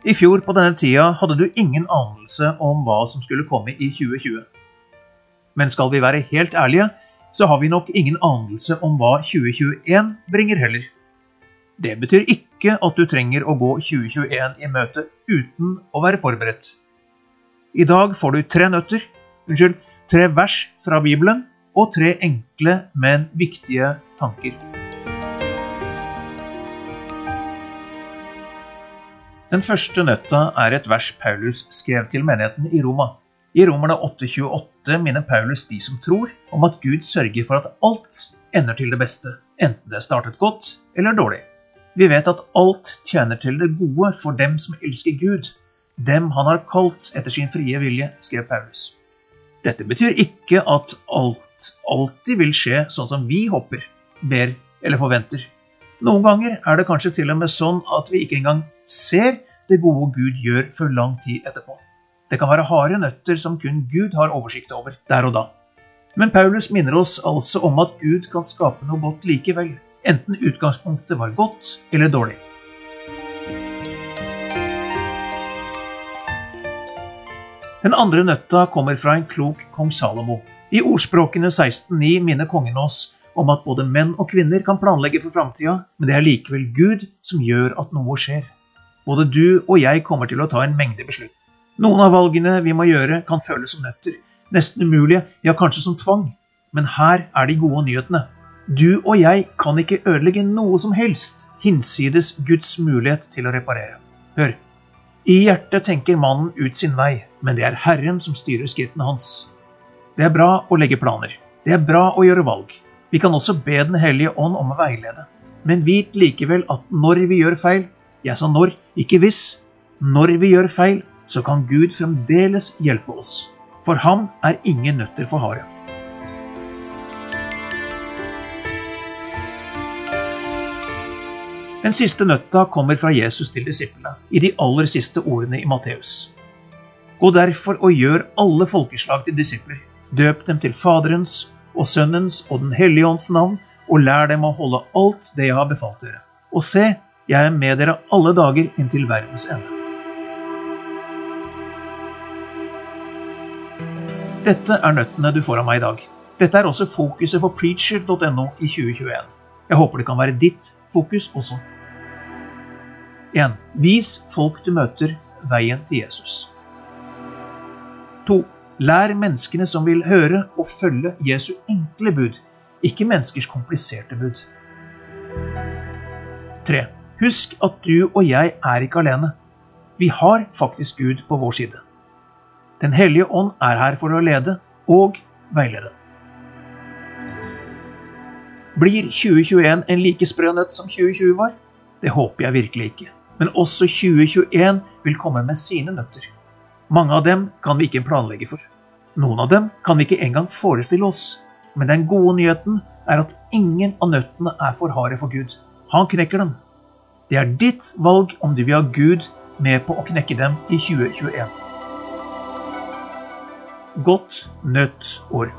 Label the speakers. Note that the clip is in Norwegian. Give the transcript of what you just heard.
Speaker 1: I fjor på denne tida hadde du ingen anelse om hva som skulle komme i 2020. Men skal vi være helt ærlige, så har vi nok ingen anelse om hva 2021 bringer heller. Det betyr ikke at du trenger å gå 2021 i møte uten å være forberedt. I dag får du tre nøtter, unnskyld, tre vers fra Bibelen og tre enkle, men viktige tanker. Den første nøtta er et vers Paulus skrev til menigheten i Roma. I Romerne 8,28 minner Paulus de som tror, om at Gud sørger for at alt ender til det beste, enten det er startet godt eller dårlig. Vi vet at alt tjener til det gode for dem som elsker Gud, dem han har kalt etter sin frie vilje, skrev Paulus. Dette betyr ikke at alt alltid vil skje sånn som vi håper, ber eller forventer. Noen ganger er det kanskje til og med sånn at vi ikke engang ser det gode Gud gjør før lang tid etterpå. Det kan være harde nøtter som kun Gud har oversikt over der og da. Men Paulus minner oss altså om at Gud kan skape noe godt likevel, enten utgangspunktet var godt eller dårlig. Den andre nøtta kommer fra en klok kong Salomo. I ordspråkene 16.9 minner kongen oss om at både menn og kvinner kan planlegge for framtida, men det er likevel Gud som gjør at noe skjer. Både du og jeg kommer til å ta en mengde beslutninger. Noen av valgene vi må gjøre, kan føles som nøtter. Nesten umulige, ja, kanskje som tvang. Men her er de gode nyhetene. Du og jeg kan ikke ødelegge noe som helst hinsides Guds mulighet til å reparere. Hør. I hjertet tenker mannen ut sin vei, men det er Herren som styrer skrittene hans. Det er bra å legge planer. Det er bra å gjøre valg. Vi kan også be Den hellige ånd om å veilede. Men vit likevel at når vi gjør feil, jeg sa når, ikke hvis, når vi gjør feil, så kan Gud fremdeles hjelpe oss. For ham er ingen nøtter for harde. Den siste nøtta kommer fra Jesus til disiplene, i de aller siste ordene i Matteus. Gå derfor og gjør alle folkeslag til disipler. Døp dem til Faderens og Sønnens og Den hellige ånds navn, og lær dem å holde alt det jeg har befalt dere. Og se, jeg er med dere alle dager inntil verdens ende. Dette er nøttene du får av meg i dag. Dette er også fokuset for preacher.no i 2021. Jeg håper det kan være ditt fokus også. 1. Vis folk du møter, veien til Jesus. 2. Lær menneskene som vil høre og følge Jesu enkle bud, ikke menneskers kompliserte bud. 3. Husk at du og jeg er ikke alene. Vi har faktisk Gud på vår side. Den hellige ånd er her for å lede og veilede. Blir 2021 en like sprø nøtt som 2020 var? Det håper jeg virkelig ikke. Men også 2021 vil komme med sine nøtter. Mange av dem kan vi ikke planlegge for. Noen av dem kan vi ikke engang forestille oss. Men den gode nyheten er at ingen av nøttene er for harde for Gud. Han knekker dem. Det er ditt valg om du vil ha Gud med på å knekke dem i 2021. Godt nøtt år.